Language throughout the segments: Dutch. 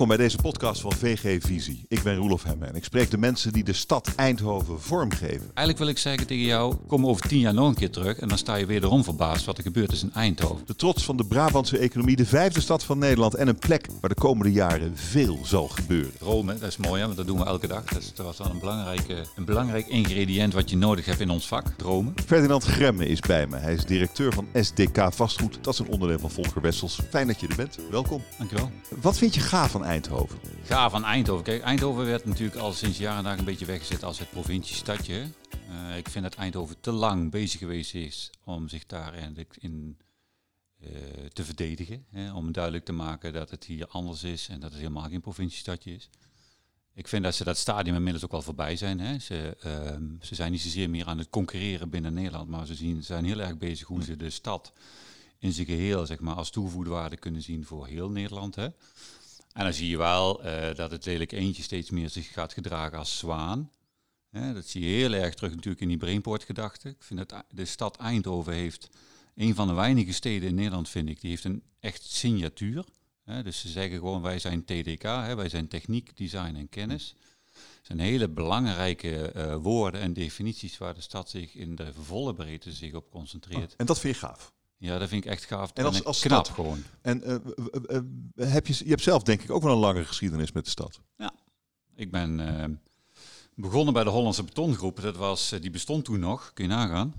Welkom bij deze podcast van VG Visie. Ik ben Roelof Hemme en ik spreek de mensen die de stad Eindhoven vormgeven. Eigenlijk wil ik zeggen tegen jou, kom over tien jaar nog een keer terug en dan sta je wederom verbaasd wat er gebeurd is in Eindhoven. De trots van de Brabantse economie, de vijfde stad van Nederland en een plek waar de komende jaren veel zal gebeuren. Rome, dat is mooi hè, want dat doen we elke dag. Dat is was wel een, belangrijke, een belangrijk ingrediënt wat je nodig hebt in ons vak, Rome. Ferdinand Gremme is bij me. Hij is directeur van SDK Vastgoed. Dat is een onderdeel van Volker Wessels. Fijn dat je er bent. Welkom. Dankjewel. Wat vind je gaaf van Eindhoven? Gaaf van Eindhoven. Kijk, Eindhoven werd natuurlijk al sinds jaren en dag een beetje weggezet als het provinciestadje. Uh, ik vind dat Eindhoven te lang bezig geweest is om zich daar eigenlijk in uh, te verdedigen. Hè, om duidelijk te maken dat het hier anders is en dat het helemaal geen provinciestadje is. Ik vind dat ze dat stadium inmiddels ook al voorbij zijn. Hè. Ze, uh, ze zijn niet zozeer meer aan het concurreren binnen Nederland, maar ze zijn heel erg bezig hoe ze de stad in zijn geheel zeg maar, als toegevoegde waarde kunnen zien voor heel Nederland. Hè. En dan zie je wel uh, dat het lelijk eentje steeds meer zich gaat gedragen als zwaan. Dat zie je heel erg terug natuurlijk in die brainport-gedachte. Ik vind dat de stad Eindhoven heeft een van de weinige steden in Nederland, vind ik, die heeft een echt signatuur. Dus ze zeggen gewoon, wij zijn TDK, hè, wij zijn techniek, design en kennis. Het zijn hele belangrijke uh, woorden en definities waar de stad zich in de volle breedte zich op concentreert. Oh, en dat vind je gaaf? Ja, dat vind ik echt gaaf. En als, als knap stad. gewoon. En uh, uh, heb je, je hebt zelf denk ik ook wel een lange geschiedenis met de stad. Ja, ik ben uh, begonnen bij de Hollandse Betongroep. Dat was, die bestond toen nog, kun je nagaan.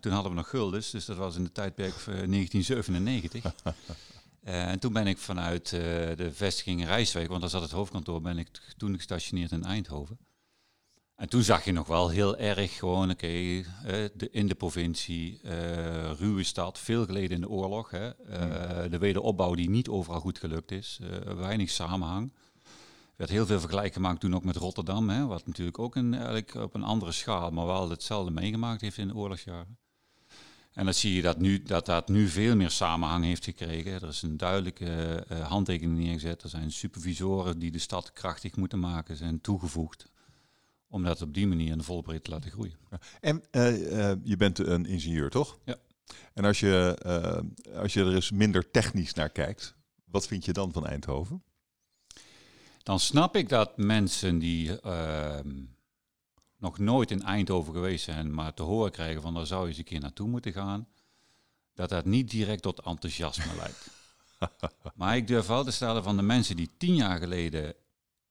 toen hadden we nog guldens, dus dat was in de tijdperk 1997. en toen ben ik vanuit de vestiging Rijswijk, want daar zat het hoofdkantoor, ben ik toen gestationeerd in Eindhoven. En toen zag je nog wel heel erg gewoon, oké, okay, uh, in de provincie, uh, ruwe stad, veel geleden in de oorlog. Hè, uh, de wederopbouw die niet overal goed gelukt is, weinig samenhang. Er werd heel veel vergelijk gemaakt toen ook met Rotterdam, hè, wat natuurlijk ook een, eigenlijk op een andere schaal, maar wel hetzelfde meegemaakt heeft in de oorlogsjaren. En dan zie je dat, nu, dat dat nu veel meer samenhang heeft gekregen. Er is een duidelijke handtekening neergezet. Er zijn supervisoren die de stad krachtig moeten maken, zijn toegevoegd om dat op die manier in de volle breedte te laten groeien. En uh, uh, je bent een ingenieur, toch? Ja. En als je, uh, als je er eens minder technisch naar kijkt, wat vind je dan van Eindhoven? Dan snap ik dat mensen die ehm, nog nooit in Eindhoven geweest zijn, maar te horen krijgen van daar zou je eens een keer naartoe moeten gaan, dat dat niet direct tot enthousiasme leidt. maar ik durf wel te stellen van de mensen die tien jaar geleden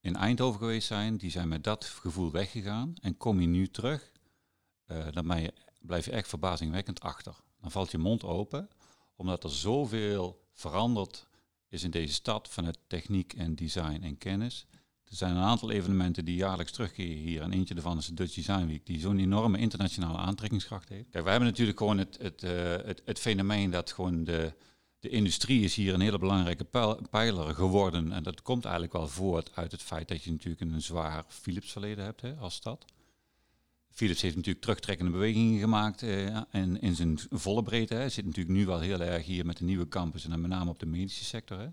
in Eindhoven geweest zijn, die zijn met dat gevoel weggegaan. En kom je nu terug, uh, dan je, blijf je echt verbazingwekkend achter. Dan valt je mond open, omdat er zoveel veranderd is in deze stad vanuit techniek en design en kennis. Er zijn een aantal evenementen die jaarlijks terugkeren hier. En eentje daarvan is de Dutch Design Week, die zo'n enorme internationale aantrekkingskracht heeft. Kijk, wij hebben natuurlijk gewoon het, het, het fenomeen dat gewoon de, de industrie is hier een hele belangrijke pijler geworden. En dat komt eigenlijk wel voort uit het feit dat je natuurlijk een zwaar Philips verleden hebt hè, als stad. Philips heeft natuurlijk terugtrekkende bewegingen gemaakt eh, en in zijn volle breedte. Hè. Zit natuurlijk nu wel heel erg hier met de nieuwe campus en met name op de medische sector. Hè.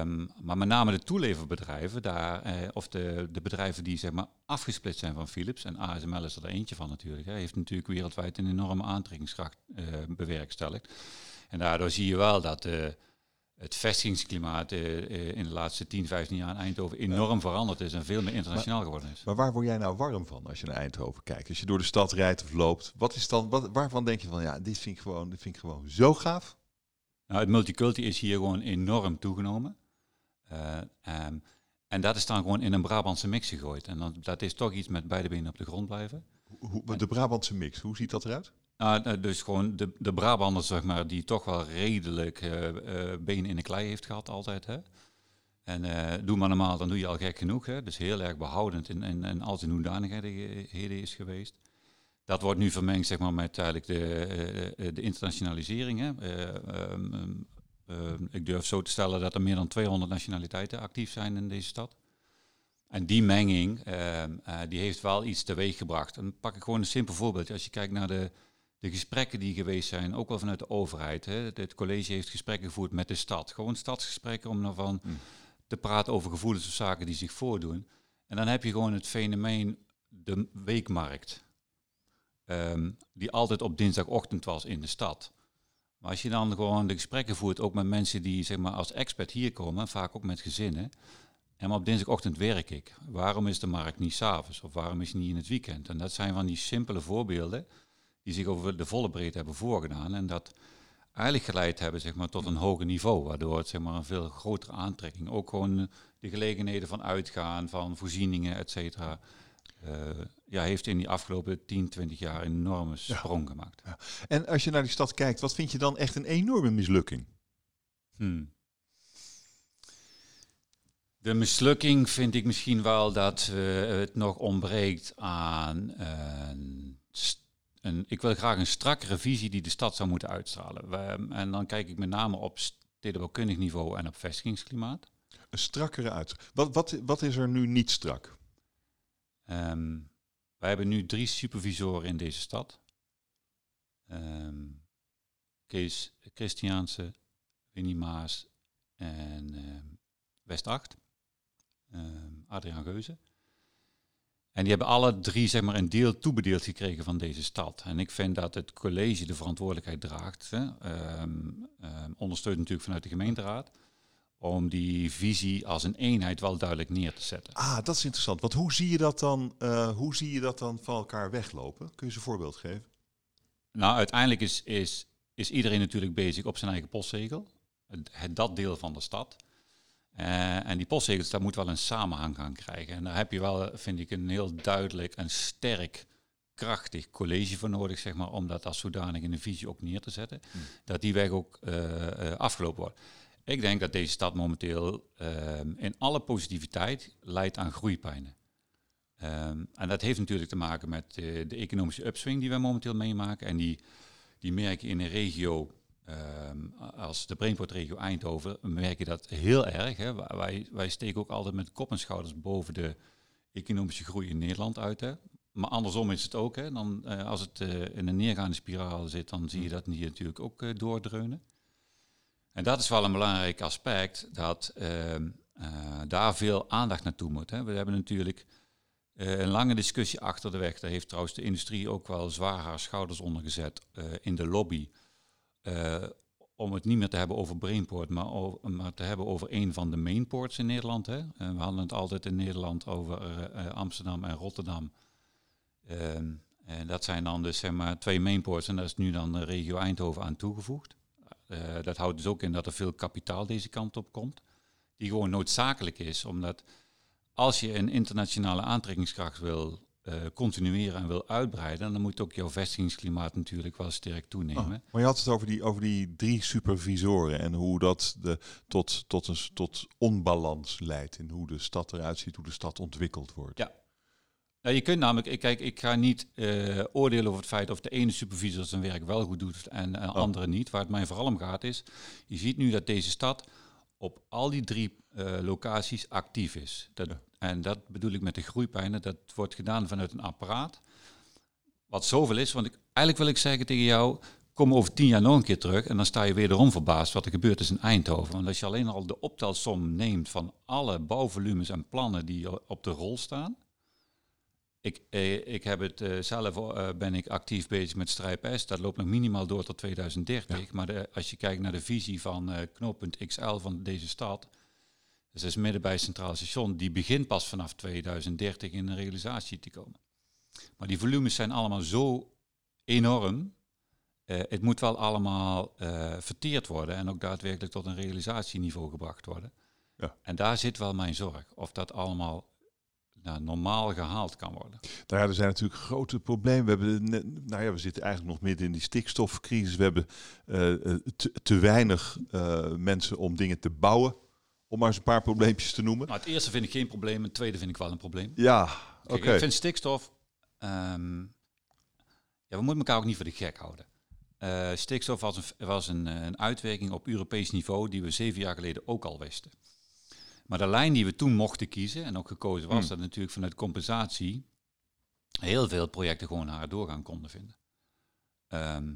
Um, maar met name de toeleverbedrijven, daar, eh, of de, de bedrijven die zeg maar afgesplitst zijn van Philips, en ASML is er eentje van natuurlijk, hè, heeft natuurlijk wereldwijd een enorme aantrekkingskracht uh, bewerkstelligd. En daardoor zie je wel dat uh, het vestigingsklimaat uh, in de laatste 10, 15 jaar in Eindhoven enorm veranderd is en veel meer internationaal maar, geworden is. Maar waar word jij nou warm van als je naar Eindhoven kijkt? Als je door de stad rijdt of loopt, wat is dan, wat, waarvan denk je van ja, dit vind ik gewoon, dit vind ik gewoon zo gaaf? Nou, het multiculti is hier gewoon enorm toegenomen. Uh, um, en dat is dan gewoon in een Brabantse mix gegooid. En dan, dat is toch iets met beide benen op de grond blijven. Hoe, de Brabantse mix, hoe ziet dat eruit? Nou, dus gewoon de, de Brabanders, zeg maar, die toch wel redelijk uh, benen in de klei heeft gehad altijd. Hè? En doe maar normaal, dan doe je al gek genoeg. Hè? Dus heel erg behoudend in, in, in al zijn hoedanigheden is geweest. Dat wordt nu vermengd zeg maar, met eigenlijk de, de internationalisering. Hè? Um, um, ik durf zo te stellen dat er meer dan 200 nationaliteiten actief zijn in deze stad. En die menging, die heeft wel iets teweeg gebracht. En pak ik gewoon een simpel voorbeeld. Als je kijkt naar de, de gesprekken die geweest zijn, ook wel vanuit de overheid. Hè. Het college heeft gesprekken gevoerd met de stad. Gewoon stadsgesprekken om daarvan mm. te praten over gevoelens of zaken die zich voordoen. En dan heb je gewoon het fenomeen de weekmarkt. Um, die altijd op dinsdagochtend was in de stad. Maar als je dan gewoon de gesprekken voert, ook met mensen die zeg maar, als expert hier komen, vaak ook met gezinnen. En maar op dinsdagochtend werk ik. Waarom is de markt niet s'avonds? Of waarom is het niet in het weekend? En dat zijn van die simpele voorbeelden die zich over de volle breedte hebben voorgedaan. En dat eigenlijk geleid hebben zeg maar, tot een hoger niveau. Waardoor het zeg maar, een veel grotere aantrekking. Ook gewoon de gelegenheden van uitgaan, van voorzieningen, et cetera. eh, ja, heeft in die afgelopen 10, 20 jaar een enorme sprong gemaakt. En als je naar die stad kijkt, wat vind je dan echt een enorme mislukking? Hmm. De mislukking vind ik misschien wel dat eh, het nog ontbreekt aan een, st- een, ik wil graag een strakkere visie die de stad zou moeten uitstralen. We- en dan kijk ik met name op stedenbouwkundig niveau en op vestigingsklimaat. Een strakkere uit. Wat, wat, wat is er nu niet strak? Ehm, wij hebben nu drie supervisoren in deze stad. Ehm, Kees Christiaanse, Winnie Maas en ehm, West 8. Ehm, Adriaan Geuze. En die hebben alle drie zeg maar, een deel toebedeeld gekregen van deze stad. En ik vind dat het college de verantwoordelijkheid draagt. Hè. Ehm, ehm, ondersteunt natuurlijk vanuit de gemeenteraad. Om die visie als een eenheid wel duidelijk neer te zetten. Ah, dat is interessant. Want hoe zie je dat dan, eh, hoe zie je dat dan van elkaar weglopen? Kun je eens een voorbeeld geven? Nou, uiteindelijk is, is, is iedereen natuurlijk bezig op zijn eigen postzegel. Het, het- dat deel van de stad. Eh, en die postzegels, daar moet wel een samenhang gaan krijgen. En daar heb je wel, vind ik, een heel duidelijk en sterk, krachtig college voor nodig, zeg maar, om dat als zodanig in de visie ook neer te zetten. Hmm. Dat die weg ook eh, eh, afgelopen wordt. Ik denk dat deze stad momenteel ehm, in alle positiviteit leidt aan groeipijnen. Ehm, en dat heeft natuurlijk te maken met de economische upswing die wij momenteel meemaken. En die, die merk je in een regio ehm, als de Brainport-regio Eindhoven, merk je dat heel erg. Hè. Wij, wij steken ook altijd met kop en schouders boven de economische groei in Nederland uit. Hè. Maar andersom is het ook. Hè. Dan, eh, als het eh, in een neergaande spiraal zit, dan zie je dat hier natuurlijk ook eh, doordreunen. En dat is wel een belangrijk aspect, dat ehm, eh, daar veel aandacht naartoe moet. Hè. We hebben natuurlijk een lange discussie achter de weg. Daar heeft trouwens de industrie ook wel zwaar haar schouders onder gezet in de lobby. Eh, om het niet meer te hebben over Brainport, maar, maar te hebben over een van de mainports in Nederland. Hè. We hadden het altijd in Nederland over eh, eh, Amsterdam en Rotterdam. Ehm, en dat zijn dan dus zeg maar twee mainports en daar is nu dan de regio Eindhoven aan toegevoegd. Dat houdt dus ook in dat er veel kapitaal deze kant op komt. Die gewoon noodzakelijk is, omdat als je een internationale aantrekkingskracht wil eh, continueren en wil uitbreiden, dan moet ook jouw vestigingsklimaat natuurlijk wel sterk toenemen. Oh, maar je had het over die, over die drie supervisoren en hoe dat de, tot, tot, een, tot onbalans leidt in hoe de stad eruit ziet, hoe de stad ontwikkeld wordt. Ja. Nou, je kunt namelijk, ik- kijk, ik ga niet eh, oordelen over het feit of de ene supervisor zijn werk wel goed doet en de andere niet. Waar het mij vooral om gaat is, je ziet nu dat deze stad op al die drie eh, locaties actief is. Dat, Ja. En dat bedoel ik met de groeipijnen. Dat wordt gedaan vanuit een apparaat. Wat zoveel is, want ik, eigenlijk wil ik zeggen tegen jou, kom over tien jaar nog een keer terug en dan sta je wederom verbaasd wat er gebeurd is in Eindhoven. Want als je alleen al de optelsom neemt van alle bouwvolumes en plannen die op de rol staan. Ik, eh, ik heb het eh, zelf eh, ben ik actief bezig met Strijp S. Dat loopt nog minimaal door tot 2030. Maar de, als je kijkt naar de visie van knooppunt XL van deze stad, dus dat is midden bij het Centraal Station, die begint pas vanaf 2030 in een realisatie te komen. Maar die volumes zijn allemaal zo enorm. Eh, het moet wel allemaal eh, verteerd worden en ook daadwerkelijk tot een realisatieniveau gebracht worden. Ja. En daar zit wel mijn zorg. Of dat allemaal nou, normaal gehaald kan worden. Nou ja, er zijn natuurlijk grote problemen. We, hebben nou ja, we zitten eigenlijk nog midden in die stikstofcrisis. We hebben eh, te, te weinig mensen om dingen te bouwen. Om maar eens een paar probleempjes te noemen. Maar het eerste vind ik geen probleem, het tweede vind ik wel een probleem. Ja, oké. Ik vind stikstof. ehm, ja, we moeten elkaar ook niet voor de gek houden. Eh, stikstof was, een, was een, eh, een uitwerking op Europees niveau die we zeven jaar geleden ook al wisten. Maar de lijn die we toen mochten kiezen en ook gekozen was, Hmm. dat natuurlijk vanuit compensatie heel veel projecten gewoon haar doorgaan konden vinden. Ehm,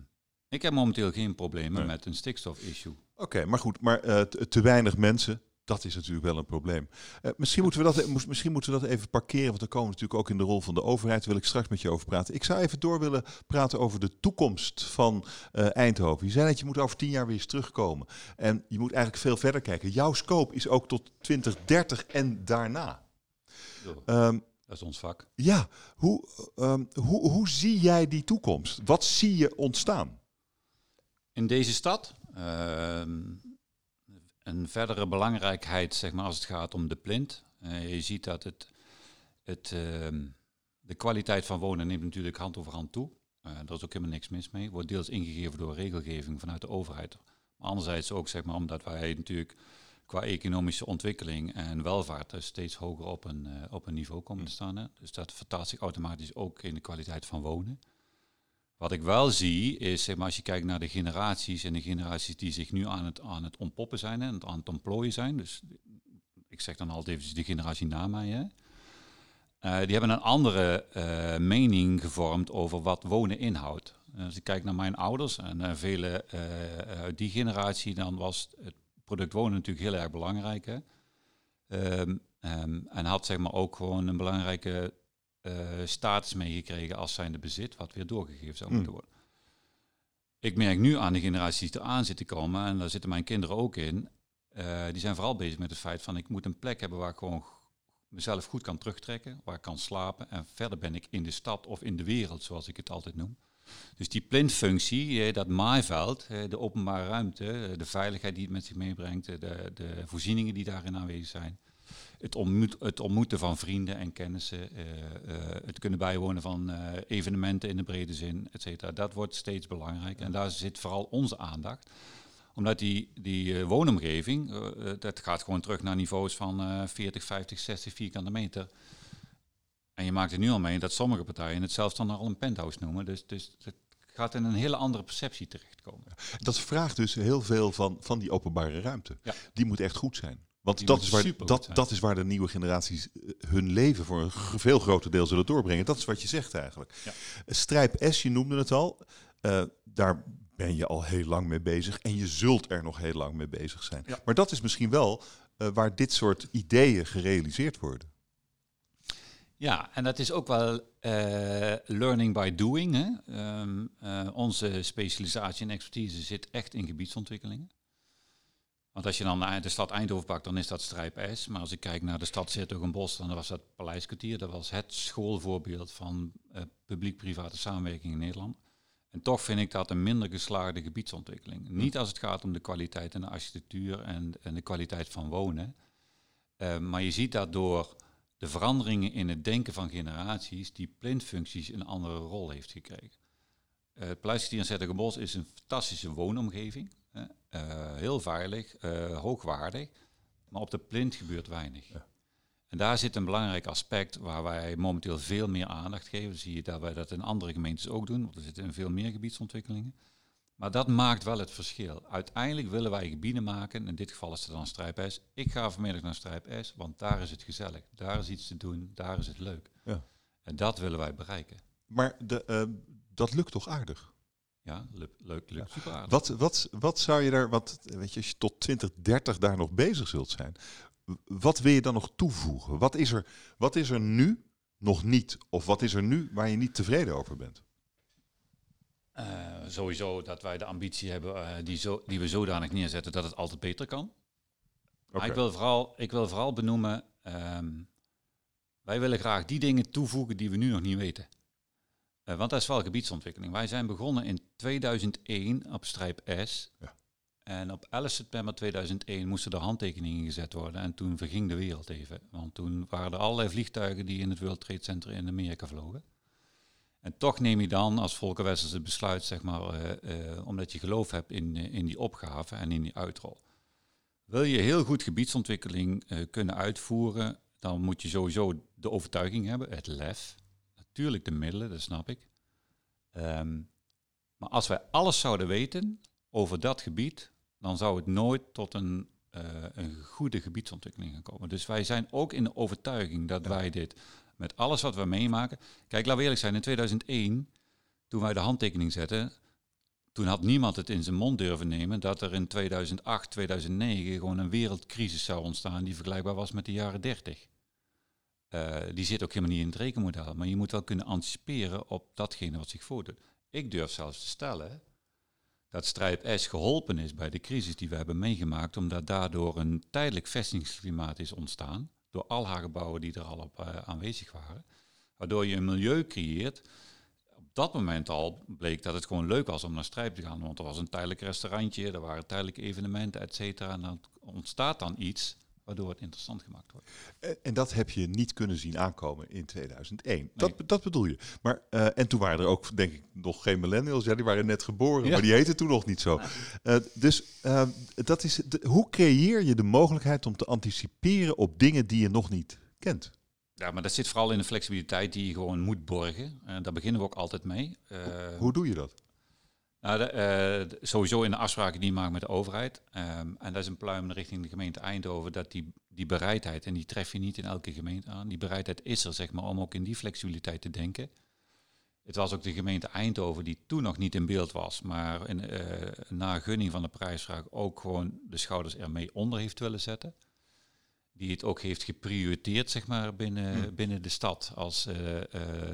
ik heb momenteel geen problemen Nee. met een stikstof-issue. Oké, maar goed, maar eh, te weinig mensen. Dat is natuurlijk wel een probleem. Uh, misschien, moeten we dat, misschien moeten we dat even parkeren, want dan komen we natuurlijk ook in de rol van de overheid. Daar wil ik straks met je over praten. Ik zou even door willen praten over de toekomst van uh, Eindhoven. Je zei dat je moet over tien jaar weer eens terugkomen. En je moet eigenlijk veel verder kijken. Jouw scope is ook tot 2030 en daarna. Um, dat is ons vak. Ja, hoe, um, hoe, hoe zie jij die toekomst? Wat zie je ontstaan? In deze stad? Uh, een verdere belangrijkheid, zeg maar, als het gaat om de plint. Uh, je ziet dat het, het, uh, de kwaliteit van wonen neemt natuurlijk hand over hand toe. Uh, daar is ook helemaal niks mis mee. Wordt deels ingegeven door regelgeving vanuit de overheid. Maar anderzijds ook, zeg maar, omdat wij natuurlijk qua economische ontwikkeling en welvaart steeds hoger op een, op een niveau komen te staan. Hè. Dus dat vertaalt zich automatisch ook in de kwaliteit van wonen. Wat ik wel zie is, zeg maar, als je kijkt naar de generaties en de generaties die zich nu aan het, aan het ontpoppen zijn en aan het ontplooien zijn. Dus ik zeg dan altijd even de generatie na mij. Hè. Uh, die hebben een andere uh, mening gevormd over wat wonen inhoudt. Als ik kijk naar mijn ouders en uh, vele uit die generatie, dan was het product wonen natuurlijk heel erg belangrijk. Hè. Um, um, en had zeg maar ook gewoon een belangrijke status meegekregen als zijnde bezit, wat weer doorgegeven zou moeten hmm. worden. Ik merk nu aan de generaties die eraan zitten komen, en daar zitten mijn kinderen ook in, uh, die zijn vooral bezig met het feit van ik moet een plek hebben waar ik gewoon mezelf goed kan terugtrekken, waar ik kan slapen en verder ben ik in de stad of in de wereld, zoals ik het altijd noem. Dus die plintfunctie, dat maaiveld, de openbare ruimte, de veiligheid die het met zich meebrengt, de, de voorzieningen die daarin aanwezig zijn, het, ontmoet, het ontmoeten van vrienden en kennissen, uh, uh, het kunnen bijwonen van uh, evenementen in de brede zin, et cetera. Dat wordt steeds belangrijker en daar zit vooral onze aandacht. Omdat die, die woonomgeving, dat gaat gewoon terug naar niveaus van 40, 50, 60 vierkante meter. En je maakt er nu al mee dat sommige partijen het zelfs dan al een penthouse noemen. Dus, dus het gaat in een hele andere perceptie terechtkomen. Dat vraagt dus heel veel van, van die openbare ruimte. Ja. Die moet echt goed zijn. Want dat is, waar, dat, dat is waar de nieuwe generaties eh, hun leven voor een veel groter deel zullen doorbrengen. Dat is wat je zegt eigenlijk. Ja. Strijp S, je noemde het al. Uh, daar ben je al heel lang mee bezig. En je zult er nog heel lang mee bezig zijn. Ja. Maar dat is misschien wel uh, waar dit soort ideeën gerealiseerd worden. Ja, en dat is ook wel uh, learning by doing. Hè? Um, onze specialisatie en expertise zit echt in gebiedsontwikkelingen. Want als je dan de stad Eindhoven pakt, dan is dat Strijp S. Maar als ik kijk naar de stad bos, dan was dat Paleiskwartier. Dat was het schoolvoorbeeld van uh, publiek-private samenwerking in Nederland. En toch vind ik dat een minder geslaagde gebiedsontwikkeling. Niet als het gaat om de kwaliteit en de architectuur en, en de kwaliteit van wonen. Uh, maar je ziet dat door de veranderingen in het denken van generaties, die plintfuncties een andere rol heeft gekregen. Uh, het Paleiskwartier in bos is een fantastische woonomgeving. Uh, heel veilig, uh, hoogwaardig, maar op de plint gebeurt weinig. Ja. En daar zit een belangrijk aspect waar wij momenteel veel meer aandacht geven. Dan zie je dat wij dat in andere gemeentes ook doen, want er zitten in veel meer gebiedsontwikkelingen. Maar dat maakt wel het verschil. Uiteindelijk willen wij gebieden maken, in dit geval is het dan Strijp S. Ik ga vanmiddag naar Strijp S, want daar is het gezellig. Daar is iets te doen, daar is het leuk. Ja. En dat willen wij bereiken. Maar de, uh, dat lukt toch aardig? Ja, leuk, leuk, leuk super Wat, wat, wat zou je daar, wat, weet je, als je tot 2030 daar nog bezig zult zijn, wat wil je dan nog toevoegen? Wat is er, wat is er nu nog niet? Of wat is er nu waar je niet tevreden over bent? Uh, sowieso dat wij de ambitie hebben uh, die, zo, die we zodanig neerzetten dat het altijd beter kan. Okay. Maar ik wil vooral, ik wil vooral benoemen, um, wij willen graag die dingen toevoegen die we nu nog niet weten. Uh, want dat is wel gebiedsontwikkeling. Wij zijn begonnen in 2001 op strijp S. Ja. En op 11 september 2001 moesten er handtekeningen gezet worden. En toen verging de wereld even. Want toen waren er allerlei vliegtuigen die in het World Trade Center in Amerika vlogen. En toch neem je dan als Volker het besluit, zeg maar, uh, uh, omdat je geloof hebt in, in die opgave en in die uitrol. Wil je heel goed gebiedsontwikkeling kunnen uitvoeren, dan moet je sowieso de overtuiging hebben, het lef, Tuurlijk de middelen, dat snap ik. Ehm, maar als wij alles zouden weten over dat gebied, dan zou het nooit tot een, uh, een goede gebiedsontwikkeling gaan komen. Dus wij zijn ook in de overtuiging dat wij dit met alles wat we meemaken. Kijk, laat we eerlijk zijn, in 2001, toen wij de handtekening zetten, toen had niemand het in zijn mond durven nemen dat er in 2008, 2009 gewoon een wereldcrisis zou ontstaan die vergelijkbaar was met de jaren 30. Uh, die zit ook helemaal niet in het rekenmodel, maar je moet wel kunnen anticiperen op datgene wat zich voordoet. Ik durf zelfs te stellen dat Strijp S geholpen is bij de crisis die we hebben meegemaakt, omdat daardoor een tijdelijk vestigingsklimaat is ontstaan, door al haar gebouwen die er al op uh, aanwezig waren, waardoor je een milieu creëert dat moment al bleek dat het gewoon leuk was om naar Strijp te gaan. Want er was een tijdelijk restaurantje, er waren tijdelijke evenementen, et cetera. En dan ontstaat dan iets waardoor het interessant gemaakt wordt. En, en dat heb je niet kunnen zien aankomen in 2001. Dat, dat bedoel je. Maar, uh, en toen waren er ook, denk ik, nog geen millennials. Ja, die waren net geboren, maar die heten toen nog niet zo. Uh, dus uh, dat is, de, hoe creëer je de mogelijkheid om te anticiperen op dingen die je nog niet kent? Ja, maar dat zit vooral in de flexibiliteit die je gewoon moet borgen. En daar beginnen we ook altijd mee. Hoe doe je dat? Nou, de, uh, sowieso in de afspraken die je maakt met de overheid. Um, en dat is een pluim richting de gemeente Eindhoven, dat die, die bereidheid, en die tref je niet in elke gemeente aan, die bereidheid is er, zeg maar, om ook in die flexibiliteit te denken. Het was ook de gemeente Eindhoven die toen nog niet in beeld was, maar in, uh, na gunning van de prijsvraag ook gewoon de schouders ermee onder heeft willen zetten die het ook heeft geprioriteerd zeg maar, binnen, hmm. binnen de stad als uh, uh,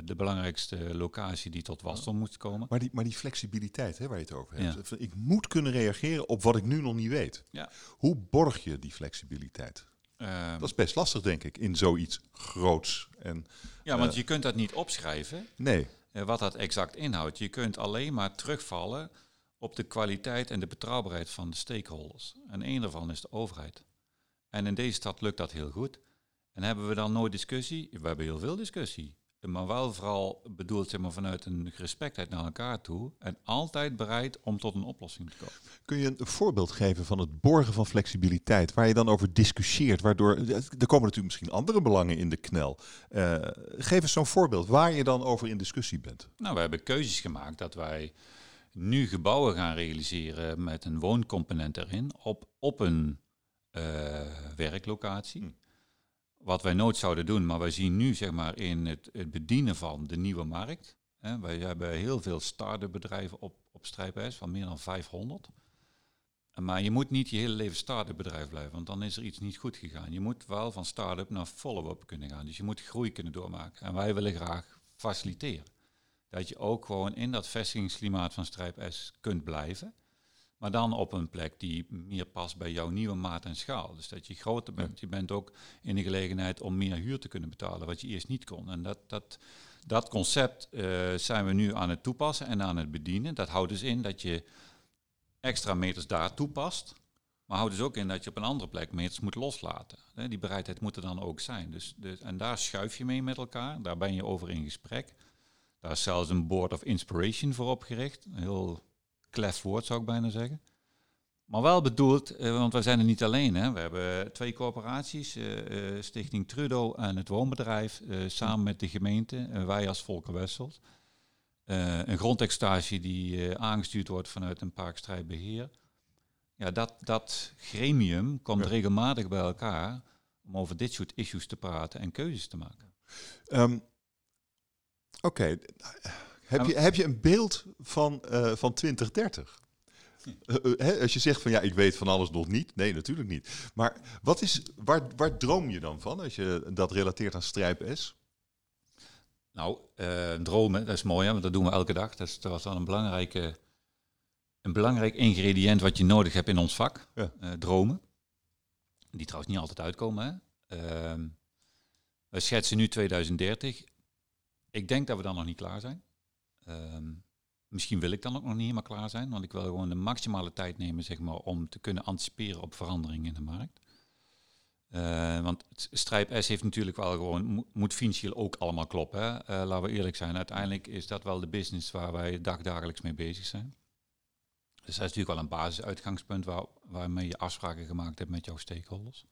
de belangrijkste locatie die tot wasdom moet komen. Maar die, maar die flexibiliteit hè, waar je het over hebt. Ja. Ik moet kunnen reageren op wat ik nu nog niet weet. Ja. Hoe borg je die flexibiliteit? Um, dat is best lastig, denk ik, in zoiets groots. En, ja, want uh, je kunt dat niet opschrijven. Nee. wat dat exact inhoudt. Je kunt alleen maar terugvallen op de kwaliteit en de betrouwbaarheid van de stakeholders. En één daarvan is de overheid. En in deze stad lukt dat heel goed. En hebben we dan nooit discussie? We hebben heel veel discussie. Maar wel vooral bedoeld zeg maar, vanuit een respectheid naar elkaar toe. En altijd bereid om tot een oplossing te komen. Kun je een voorbeeld geven van het borgen van flexibiliteit, waar je dan over discussieert, waardoor er komen natuurlijk misschien andere belangen in de knel. Uh, geef eens zo'n voorbeeld waar je dan over in discussie bent. Nou, we hebben keuzes gemaakt dat wij nu gebouwen gaan realiseren met een wooncomponent erin op, op een werklocatie. Hm. Wat wij nooit zouden doen, maar wij zien nu zeg maar in het, het bedienen van de nieuwe markt. Hè, wij hebben heel veel start-up bedrijven op, op Strijpijs, van meer dan 500. Maar je moet niet je hele leven start-up bedrijf blijven, want dan is er iets niet goed gegaan. Je moet wel van start-up naar follow-up kunnen gaan. Dus je moet groei kunnen doormaken. En wij willen graag faciliteren. Dat je ook gewoon in dat vestigingsklimaat van Strijp S kunt blijven. Maar dan op een plek die meer past bij jouw nieuwe maat en schaal. Dus dat je groter bent. Je bent ook in de gelegenheid om meer huur te kunnen betalen, wat je eerst niet kon. En dat, dat, dat concept uh, zijn we nu aan het toepassen en aan het bedienen. Dat houdt dus in dat je extra meters daar toepast. Maar houdt dus ook in dat je op een andere plek meters moet loslaten. Die bereidheid moet er dan ook zijn. Dus, dus, en daar schuif je mee met elkaar. Daar ben je over in gesprek. Daar is zelfs een board of inspiration voor opgericht. Heel klef woord zou ik bijna zeggen. Maar wel bedoeld, eh, want wij zijn er niet alleen. Hè. We hebben twee corporaties, uh, uh, Stichting Trudeau en het woonbedrijf, samen met de gemeente, wij als Volker Wessels. een grondextatie die aangestuurd wordt vanuit een parkstrijdbeheer. Ja, dat, dat gremium komt regelmatig bij elkaar om over dit soort issues te praten en keuzes te maken. Um, Oké, okay. Heb je, heb je een beeld van, uh, van 2030? Uh, uh, als je zegt van ja, ik weet van alles nog niet. Nee, natuurlijk niet. Maar wat is, waar, waar droom je dan van als je dat relateert aan Strijp S? Nou, uh, dromen, dat is mooi, hè, want dat doen we elke dag. Dat is, dat was wel een, belangrijke, een belangrijk ingrediënt wat je nodig hebt in ons vak. Ja. Uh, dromen. Die trouwens niet altijd uitkomen. Hè. Uh, we schetsen nu 2030. Ik denk dat we dan nog niet klaar zijn. Um, misschien wil ik dan ook nog niet helemaal klaar zijn, want ik wil gewoon de maximale tijd nemen zeg maar, om te kunnen anticiperen op veranderingen in de markt. Uh, want Strijp S heeft natuurlijk wel gewoon, moet financieel ook allemaal kloppen. Hè? Uh, laten we eerlijk zijn, uiteindelijk is dat wel de business waar wij dagdagelijks mee bezig zijn. Dus dat is natuurlijk wel een basisuitgangspunt waar, waarmee je afspraken gemaakt hebt met jouw stakeholders.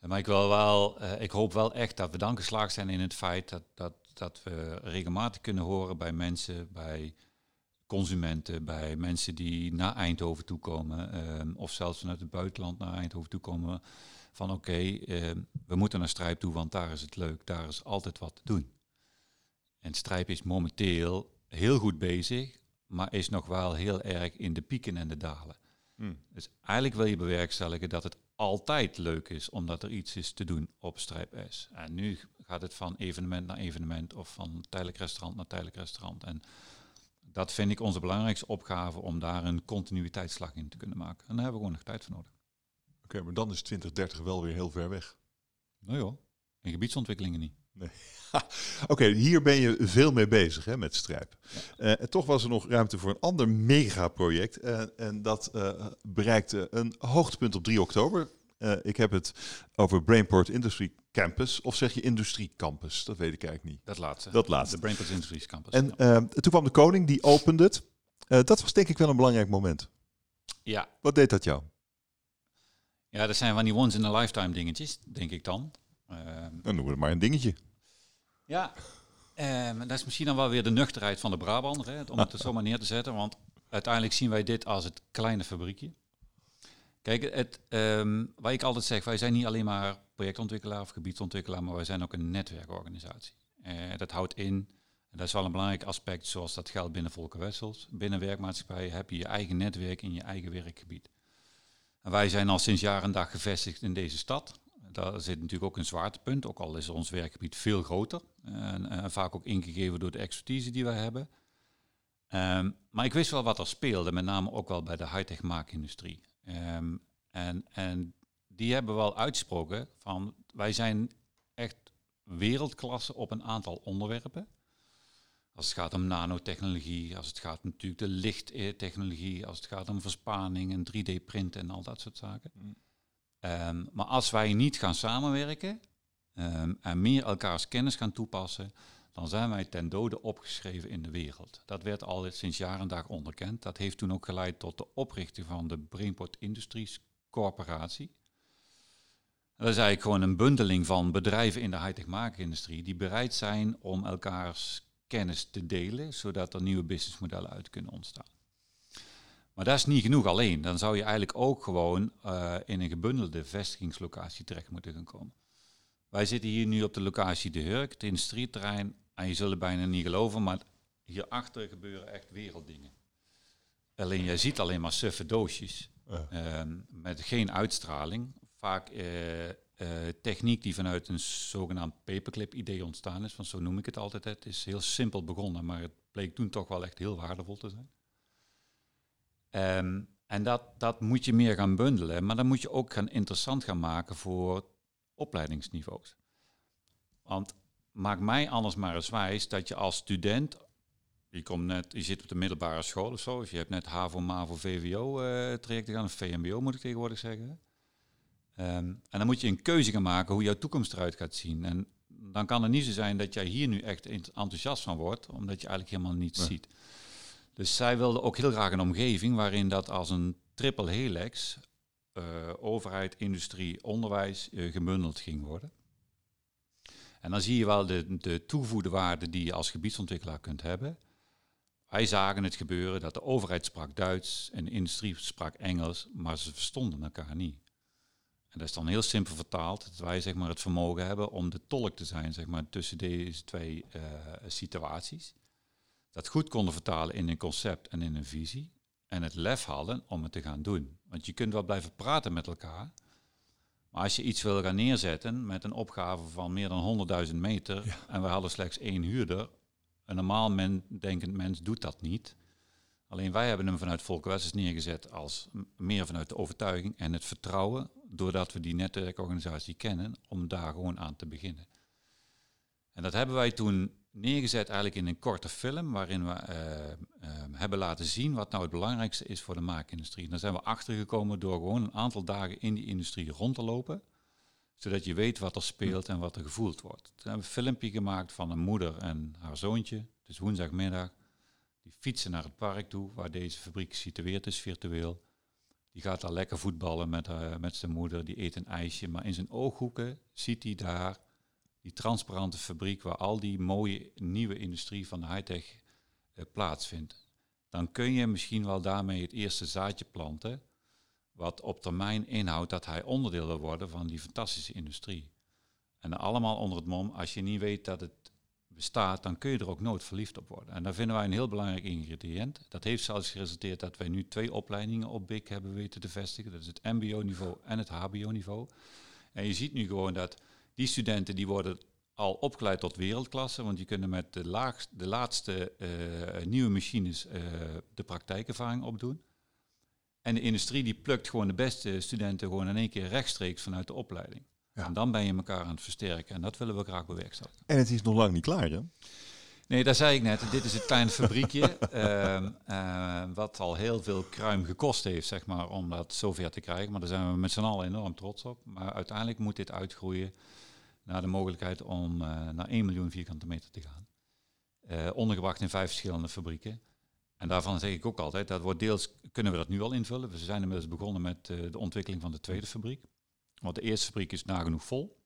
Uh, maar ik, wil wel, ik hoop wel echt dat we dan geslaagd zijn in het feit dat, dat dat we regelmatig kunnen horen bij mensen, bij consumenten, bij mensen die naar Eindhoven toe komen, ehm, of zelfs vanuit het buitenland naar Eindhoven toe komen, van oké, okay, ehm, we moeten naar Strijp toe, want daar is het leuk, daar is altijd wat te doen. En Strijp is momenteel heel goed bezig maar is nog wel heel erg in de pieken en de dalen. Hmm. Dus eigenlijk wil je bewerkstelligen dat het altijd leuk is omdat er iets is te doen op Strijp S. En nu gaat het van evenement naar evenement of van tijdelijk restaurant naar tijdelijk restaurant. En dat vind ik onze belangrijkste opgave om daar een continuïteitsslag in te kunnen maken. En daar hebben we gewoon nog tijd voor nodig. Oké, maar dan is 2030 wel weer heel ver weg. Nou ja, in gebiedsontwikkelingen niet. Oké, hier ben je veel mee bezig hè, met Strijp. Eh, en toch was er nog ruimte voor een ander megaproject. Uh, en dat uh, bereikte een hoogtepunt op 3 oktober. ik heb het over Brainport Industry Campus. Of zeg je Industrie Campus? Dat weet ik eigenlijk niet. Dat laatste. Dat laatste. De Brainport Industry Campus. En ja. toen kwam de koning, die opende het. dat was denk ik wel een belangrijk moment. Ja. Wat deed dat jou? Ja, dat zijn van die once-in-a-lifetime dingetjes, denk ik dan. Dan noemen we het maar een dingetje. Ja, um, dat is misschien dan wel weer de nuchterheid van de Brabander, hè, om het er zomaar neer te zetten. Want uiteindelijk zien wij dit als het kleine fabriekje. Kijk, het, um, wat ik altijd zeg, wij zijn niet alleen maar projectontwikkelaar of gebiedsontwikkelaar, maar wij zijn ook een netwerkorganisatie. Uh, dat houdt in, dat is wel een belangrijk aspect, zoals dat geldt binnen Volker Wessels. Binnen werkmaatschappij heb je je eigen netwerk in je eigen werkgebied. En wij zijn al sinds jaar en dag gevestigd in deze stad. Daar zit natuurlijk ook een zwaartepunt, ook al is ons werkgebied veel groter. En, en vaak ook ingegeven door de expertise die wij hebben. Um, maar ik wist wel wat er speelde, met name ook wel bij de high-tech maakindustrie. Um, en, en die hebben wel uitgesproken van wij zijn echt wereldklasse op een aantal onderwerpen. Als het gaat om nanotechnologie, als het gaat natuurlijk de lichttechnologie, als het gaat om verspaning en 3D-printen en al dat soort zaken. Mm. Um, maar als wij niet gaan samenwerken um, en meer elkaars kennis gaan toepassen, dan zijn wij ten dode opgeschreven in de wereld. Dat werd al sinds jaar en dag onderkend. Dat heeft toen ook geleid tot de oprichting van de Brainport Industries Corporatie. Dat is eigenlijk gewoon een bundeling van bedrijven in de high-tech maakindustrie die bereid zijn om elkaars kennis te delen, zodat er nieuwe businessmodellen uit kunnen ontstaan. Maar dat is niet genoeg alleen. Dan zou je eigenlijk ook gewoon uh, in een gebundelde vestigingslocatie terecht moeten gaan komen. Wij zitten hier nu op de locatie De Hurk, het industrieterrein. En je zult bijna niet geloven, maar hierachter gebeuren echt werelddingen. Alleen jij ziet alleen maar suffe doosjes. Uh. met geen uitstraling. Vaak uh, uh, techniek die vanuit een zogenaamd paperclip idee ontstaan is. Want zo noem ik het altijd. Het is heel simpel begonnen, maar het bleek toen toch wel echt heel waardevol te zijn. Um, en dat, dat moet je meer gaan bundelen, maar dan moet je ook gaan interessant gaan maken voor opleidingsniveaus. Want maak mij anders maar eens wijs dat je als student, je, komt net, je zit op de middelbare school of zo, of je hebt net HAVO, MAVO, VWO uh, trajecten gaan, of VMBO moet ik tegenwoordig zeggen. Um, en dan moet je een keuze gaan maken hoe jouw toekomst eruit gaat zien. En dan kan het niet zo zijn dat jij hier nu echt enthousiast van wordt, omdat je eigenlijk helemaal niets ziet. Dus zij wilde ook heel graag een omgeving waarin dat als een triple helix, uh, overheid, industrie, onderwijs, uh, gebundeld ging worden. En dan zie je wel de, de waarde die je als gebiedsontwikkelaar kunt hebben. Wij zagen het gebeuren dat de overheid sprak Duits en de industrie sprak Engels, maar ze verstonden elkaar niet. En dat is dan heel simpel vertaald, dat wij zeg maar, het vermogen hebben om de tolk te zijn zeg maar, tussen deze twee uh, situaties dat goed konden vertalen in een concept en in een visie. En het lef hadden om het te gaan doen. Want je kunt wel blijven praten met elkaar. Maar als je iets wil gaan neerzetten met een opgave van meer dan 100.000 meter. Ja. en we hadden slechts één huurder. Een normaal men, denkend mens doet dat niet. Alleen wij hebben hem vanuit Volker neergezet als meer vanuit de overtuiging en het vertrouwen. doordat we die netwerkorganisatie kennen, om daar gewoon aan te beginnen. En dat hebben wij toen neergezet eigenlijk in een korte film waarin we uh, uh, hebben laten zien wat nou het belangrijkste is voor de maakindustrie. En daar zijn we achtergekomen door gewoon een aantal dagen in die industrie rond te lopen, zodat je weet wat er speelt en wat er gevoeld wordt. Toen hebben we een filmpje gemaakt van een moeder en haar zoontje, dus woensdagmiddag. Die fietsen naar het park toe, waar deze fabriek gesitueerd is, virtueel. Die gaat daar lekker voetballen met, uh, met zijn moeder, die eet een ijsje, maar in zijn ooghoeken ziet hij daar die transparante fabriek waar al die mooie nieuwe industrie van de high-tech uh, plaatsvindt. Dan kun je misschien wel daarmee het eerste zaadje planten, wat op termijn inhoudt dat hij onderdeel wil worden van die fantastische industrie. En allemaal onder het mom, als je niet weet dat het bestaat, dan kun je er ook nooit verliefd op worden. En daar vinden wij een heel belangrijk ingrediënt. Dat heeft zelfs geresulteerd dat wij nu twee opleidingen op BIC hebben weten te vestigen. Dat is het mbo-niveau en het hbo-niveau. En je ziet nu gewoon dat die studenten die worden al opgeleid tot wereldklasse, want die kunnen met de, laagste, de laatste eh, nieuwe machines uh, de praktijkervaring opdoen. En de industrie die plukt gewoon de beste studenten gewoon in één keer rechtstreeks vanuit de opleiding. En dan ben je elkaar aan het versterken. En dat willen we graag bewerkstelligen. En het is nog lang niet klaar, hè? Nee, dat zei ik net. Dit is het kleine fabriekje. uh, wat al heel veel kruim gekost heeft, zeg maar, om dat zover te krijgen. Maar daar zijn we met z'n allen enorm trots op. Maar uiteindelijk moet dit uitgroeien naar de mogelijkheid om uh, naar 1 miljoen vierkante meter te gaan. Uh, ondergebracht in vijf verschillende fabrieken. En daarvan zeg ik ook altijd, dat wordt deels, kunnen we dat nu al invullen. We zijn inmiddels begonnen met de ontwikkeling van de tweede fabriek. Want de eerste fabriek is nagenoeg vol.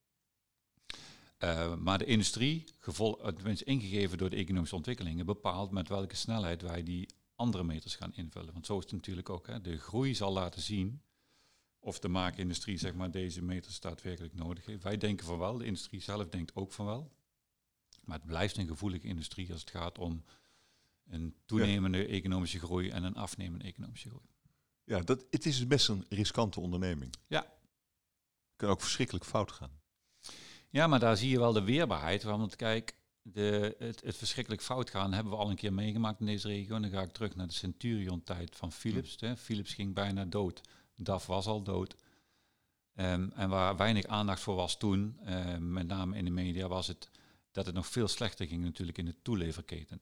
Maar de industrie, gevol, eh, ingegeven door de economische ontwikkelingen, bepaalt met welke snelheid wij die andere meters gaan invullen. Want zo is het natuurlijk ook. Hè. De groei zal laten zien of de maakindustrie zeg maar, deze meters daadwerkelijk nodig heeft. Wij denken van wel, de industrie zelf denkt ook van wel. Maar het blijft een gevoelige industrie als het gaat om een toenemende economische groei en een afnemende economische groei. Ja, dat, het is best een riskante onderneming. Ja, kan ook verschrikkelijk fout gaan. Ja, maar daar zie je wel de weerbaarheid. Want kijk, de, het, het, verschrikkelijk fout gaan hebben we al een keer meegemaakt in deze regio. En dan ga ik terug naar de Centurion-tijd van Philips. Hè. Philips ging bijna dood. DAF was al dood. Um, en waar weinig aandacht voor was toen, uh, met name in de media, was het dat het nog veel slechter ging natuurlijk in de toeleverketen.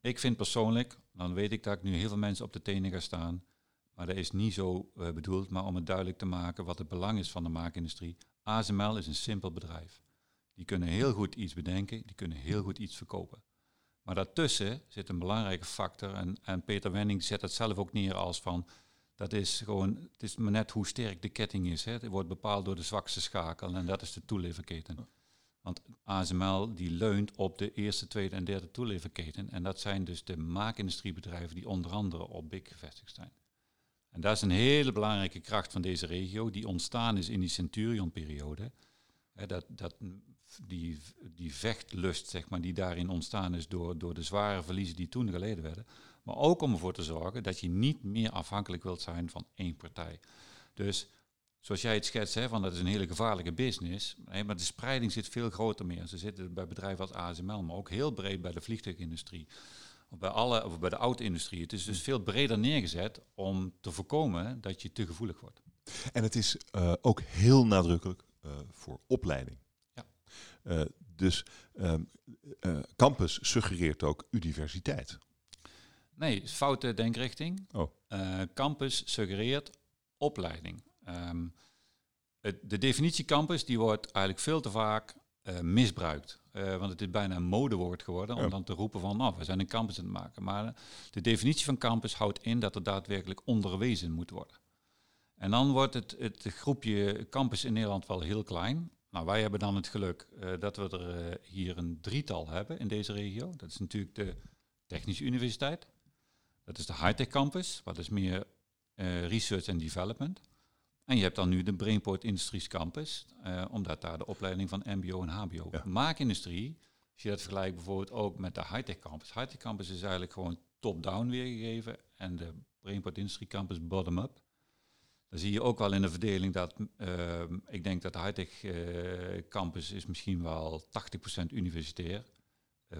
Ik vind persoonlijk, dan weet ik dat ik nu heel veel mensen op de tenen ga staan, maar dat is niet zo uh, bedoeld, maar om het duidelijk te maken wat het belang is van de maakindustrie. ASML is een simpel bedrijf. Die kunnen heel goed iets bedenken, die kunnen heel goed iets verkopen. Maar daartussen zit een belangrijke factor, en, en Peter Wenning zet het zelf ook neer als van, dat is gewoon, het is maar net hoe sterk de ketting is. Hè. Het wordt bepaald door de zwakste schakel en dat is de toeleverketen. Want ASML die leunt op de eerste, tweede en derde toeleverketen. En dat zijn dus de maakindustriebedrijven die onder andere op BIC gevestigd zijn. En dat is een hele belangrijke kracht van deze regio, die ontstaan is in die Centurion-periode. Dat, dat, die, die vechtlust, zeg maar, die daarin ontstaan is door, door de zware verliezen die toen geleden werden. Maar ook om ervoor te zorgen dat je niet meer afhankelijk wilt zijn van één partij. Dus zoals jij het schetst, hè, van dat is een hele gevaarlijke business. maar de spreiding zit veel groter meer. Ze zitten bij bedrijven als ASML, maar ook heel breed bij de vliegtuigindustrie of bij, alle, of bij de auto-industrie. Het is dus veel breder neergezet om te voorkomen dat je te gevoelig wordt. En het is uh, ook heel nadrukkelijk uh, voor opleiding. Ja. Uh, dus um, campus suggereert ook universiteit. Nee, foute denkrichting. Oh. campus suggereert opleiding. Um, het, de definitie campus die wordt eigenlijk veel te vaak misbruikt. Uh, want het is bijna een modewoord geworden om dan te roepen van, nou, we zijn een campus aan het maken. Maar de definitie van campus houdt in dat er daadwerkelijk onderwezen moet worden. En dan wordt het, het groepje campus in Nederland wel heel klein. Nou, wij hebben dan het geluk uh, dat we er uh, hier een drietal hebben in deze regio. Dat is natuurlijk de Technische Universiteit. Dat is de Hightech Campus, wat is meer research en development. En je hebt dan nu de Brainport Industries Campus, uh, omdat daar de opleiding van MBO en HBO. Ja. Maakindustrie, als je dat vergelijkt bijvoorbeeld ook met de Hightech Campus. Hightech Campus is eigenlijk gewoon top-down weergegeven en de Brainport Industry Campus bottom-up. Dan zie je ook wel in de verdeling dat uh, ik denk dat de Hightech uh, Campus is misschien wel 80% universitair, 15%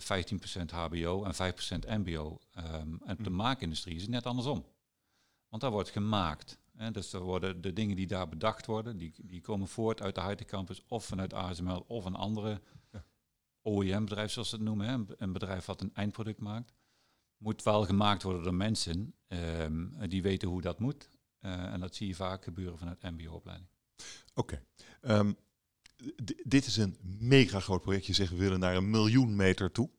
HBO en 5% MBO. Um, en de hm. maakindustrie is het net andersom. Want daar wordt gemaakt. Hè, dus er worden de dingen die daar bedacht worden, die, die komen voort uit de high campus of vanuit ASML of een andere ja. OEM-bedrijf, zoals ze het noemen. Hè, een bedrijf wat een eindproduct maakt. Moet wel gemaakt worden door mensen um, die weten hoe dat moet. Uh, en dat zie je vaak gebeuren vanuit MBO-opleiding. Oké. Okay. Um, dit is een mega groot project. Je zegt we willen naar een miljoen meter toe.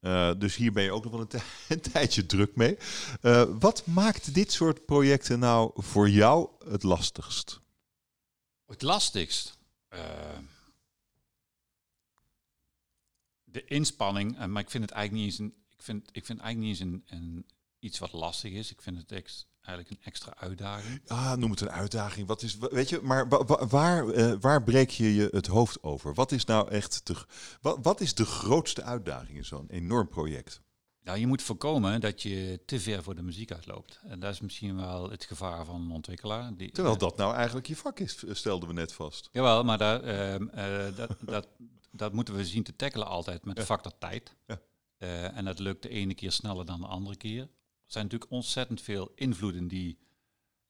Uh, dus hier ben je ook nog wel een, tijdje druk mee. Uh, wat maakt dit soort projecten nou voor jou het lastigst? Het lastigst? Uh, de inspanning, maar ik vind het eigenlijk niet eens een, ik vind, ik vind eigenlijk niet eens een, een iets wat lastig is. Ik vind het eigenlijk een extra uitdaging. Ah, noem het een uitdaging. Wat is, weet je, maar wa- wa- waar, eh, waar breek je je het hoofd over? Wat is nou echt de, wat, wat is de grootste uitdaging in zo'n enorm project? Nou, je moet voorkomen dat je te ver voor de muziek uitloopt. En dat is misschien wel het gevaar van een ontwikkelaar. Die, Terwijl dat nou eigenlijk je vak is, stelden we net vast. Jawel, maar daar, ehm, eh, dat, dat, dat moeten we zien te tackelen altijd met Ja. factor tijd. Ja. Eh, en dat lukt de ene keer sneller dan de andere keer. Er zijn natuurlijk ontzettend veel invloeden die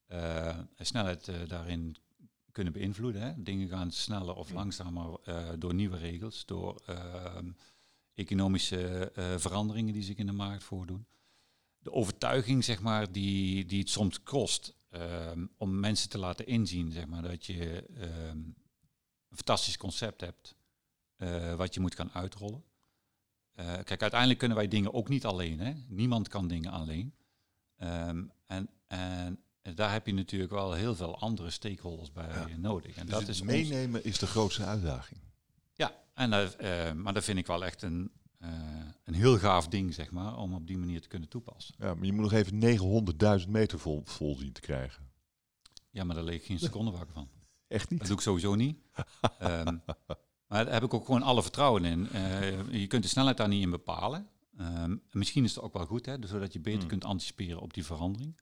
eh, snelheid eh, daarin kunnen beïnvloeden. Hè. Dingen gaan sneller of langzamer eh, door nieuwe regels, door ehm, economische veranderingen die zich in de markt voordoen. De overtuiging, zeg maar, die, die het soms kost ehm, om mensen te laten inzien, zeg maar, dat je ehm, een fantastisch concept hebt wat je moet gaan uitrollen. Eh, kijk, uiteindelijk kunnen wij dingen ook niet alleen. Hè? Niemand kan dingen alleen. Ehm, en, en daar heb je natuurlijk wel heel veel andere stakeholders bij Ja. nodig. En Dus dat is ons- meenemen is de grootste uitdaging. ja, en, eh, maar dat vind ik wel echt een, een heel gaaf ding, zeg maar, om op die manier te kunnen toepassen. Ja, maar je moet nog even 900.000 meter vol, vol zien te krijgen. Ja, maar daar leeg ik geen seconde wakker van. Echt niet? Dat doe ik sowieso niet. Ehm, maar daar heb ik ook gewoon alle vertrouwen in. Eh, je kunt de snelheid daar niet in bepalen. Ehm, misschien is het ook wel goed, hè, dus zodat je beter Hmm. kunt anticiperen op die verandering.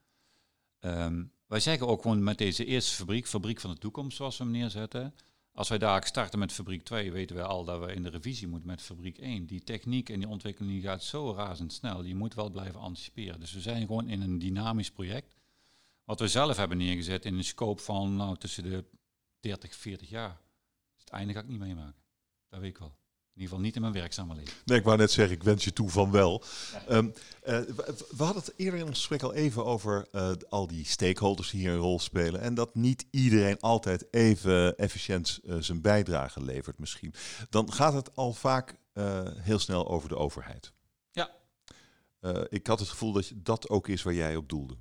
Ehm, wij zeggen ook gewoon met deze eerste fabriek, fabriek van de toekomst, zoals we hem neerzetten. Als wij daar starten met fabriek 2, weten we al dat we in de revisie moeten met fabriek 1. Die techniek en die ontwikkeling die gaat zo razendsnel. Je moet wel blijven anticiperen. Dus we zijn gewoon in een dynamisch project. Wat we zelf hebben neergezet in een scope van nou, tussen de 30, 40 jaar. Dus het einde ga ik niet meemaken. Dat weet ik wel. In ieder geval niet in mijn werkzame leven. Nee, ik wou net zeggen, ik wens je toe van wel. Ehm, eh, we, we hadden het eerder in ons gesprek al even over eh, al die stakeholders die hier een rol spelen. En dat niet iedereen altijd even efficiënt eh, zijn bijdrage levert misschien. Dan gaat het al vaak heel snel over de overheid. Ja. Ik had het gevoel dat dat ook is waar jij op doelde.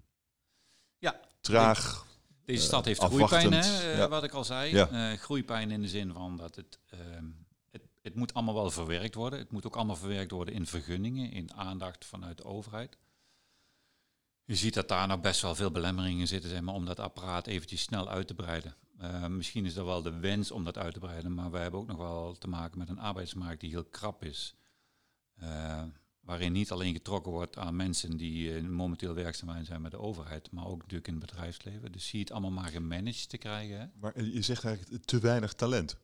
Ja. Traag. Deze stad heeft groeipijn, hè, ja. wat ik al zei. Ja. Groeipijn in de zin van dat het, ehm, het... Moet allemaal wel verwerkt worden. Het moet ook allemaal verwerkt worden in vergunningen, in aandacht vanuit de overheid. Je ziet dat daar nog best wel veel belemmeringen zitten zeg maar, om dat apparaat eventjes snel uit te breiden. Eh, misschien is er wel de wens om dat uit te breiden, maar we hebben ook nog wel te maken met een arbeidsmarkt die heel krap is. Eh, waarin niet alleen getrokken wordt aan mensen die eh, momenteel werkzaam zijn met de overheid, maar ook natuurlijk in het bedrijfsleven. Dus zie je het allemaal maar gemanaged te krijgen. Hè? Maar je zegt eigenlijk te weinig talent.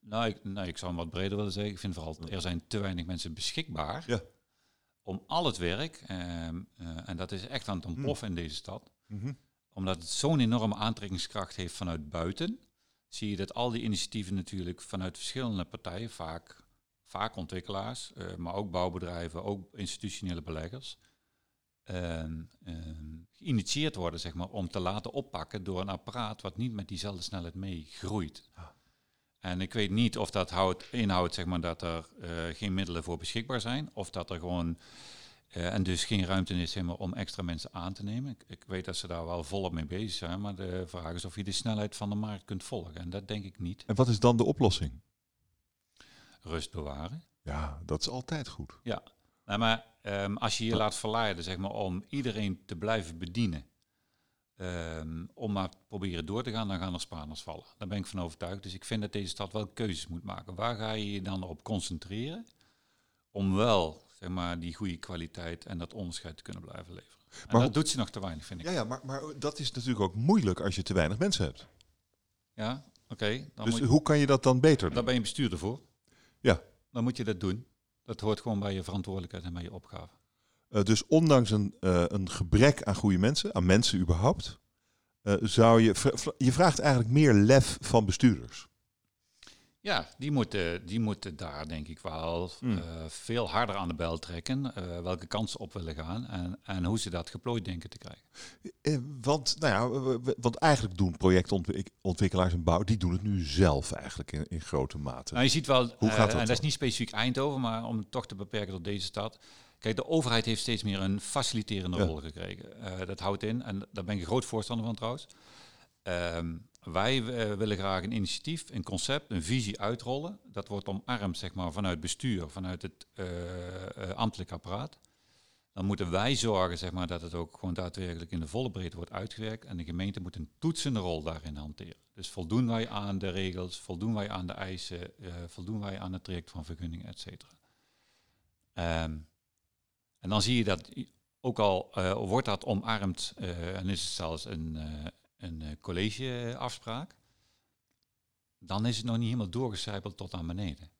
Nou ik, nou, ik zou hem wat breder willen zeggen. Ik vind vooral, er zijn te weinig mensen beschikbaar Ja. om al het werk, ehm, eh, en dat is echt aan het ontploffen in deze stad, Mhm. omdat het zo'n enorme aantrekkingskracht heeft vanuit buiten, zie je dat al die initiatieven natuurlijk vanuit verschillende partijen, vaak, vaak ontwikkelaars, eh, maar ook bouwbedrijven, ook institutionele beleggers, ehm, ehm, geïnitieerd worden zeg maar, om te laten oppakken door een apparaat wat niet met diezelfde snelheid meegroeit. Ah. En ik weet niet of dat houdt, inhoudt zeg maar, dat er eh, geen middelen voor beschikbaar zijn, of dat er gewoon eh, en dus geen ruimte is zeg maar, om extra mensen aan te nemen. Ik, ik weet dat ze daar wel volop mee bezig zijn, maar de vraag is of je de snelheid van de markt kunt volgen. En dat denk ik niet. En wat is dan de oplossing? Rust bewaren. Ja, dat is altijd goed. Nou, maar ehm, als je je laat verleiden zeg maar, om iedereen te blijven bedienen, ehm, om maar proberen door te gaan, dan gaan er Spaanders vallen. Daar ben ik van overtuigd. Dus ik vind dat deze stad wel keuzes moet maken. Waar ga je je dan op concentreren om wel zeg maar, die goede kwaliteit en dat onderscheid te kunnen blijven leveren? En Maar dat doet ze nog te weinig, vind ik. Ja, ja maar, maar dat is natuurlijk ook moeilijk als je te weinig mensen hebt. Ja, oké. Dus je- hoe kan je dat dan beter Daar doen? ben je bestuurder voor. Ja. Dan moet je dat doen. Dat hoort gewoon bij je verantwoordelijkheid en bij je opgave. Eh, dus ondanks een, eh, een gebrek aan goede mensen, aan mensen überhaupt, eh, zou je... Je vraagt eigenlijk meer lef van bestuurders. Ja, die moeten, die moeten daar denk ik wel Hmm. veel harder aan de bel trekken. welke kansen op willen gaan en, en hoe ze dat geplooid denken te krijgen. Eh, want, nou ja, want eigenlijk doen projectontwikkelaars en bouw, die doen het nu zelf eigenlijk in, in grote mate. Nou, je ziet wel, Hoe gaat dat en dat is niet specifiek Eindhoven, maar om het toch te beperken tot deze stad. Kijk, de overheid heeft steeds meer een faciliterende Ja. rol gekregen. Eh, dat houdt in, en daar ben ik een groot voorstander van trouwens. Ehm, wij eh, willen graag een initiatief, een concept, een visie uitrollen. Dat wordt omarmd zeg maar, vanuit bestuur, vanuit het eh, ambtelijk apparaat. dan moeten wij zorgen zeg maar, dat het ook gewoon daadwerkelijk in de volle breedte wordt uitgewerkt. En de gemeente moet een toetsende rol daarin hanteren. Dus voldoen wij aan de regels, voldoen wij aan de eisen, uh, voldoen wij aan het traject van vergunning, et cetera. Ehm, en dan zie je dat ook al uh, wordt dat omarmd uh, en is het zelfs een, een collegeafspraak, dan is het nog niet helemaal doorgecijpeld tot aan beneden.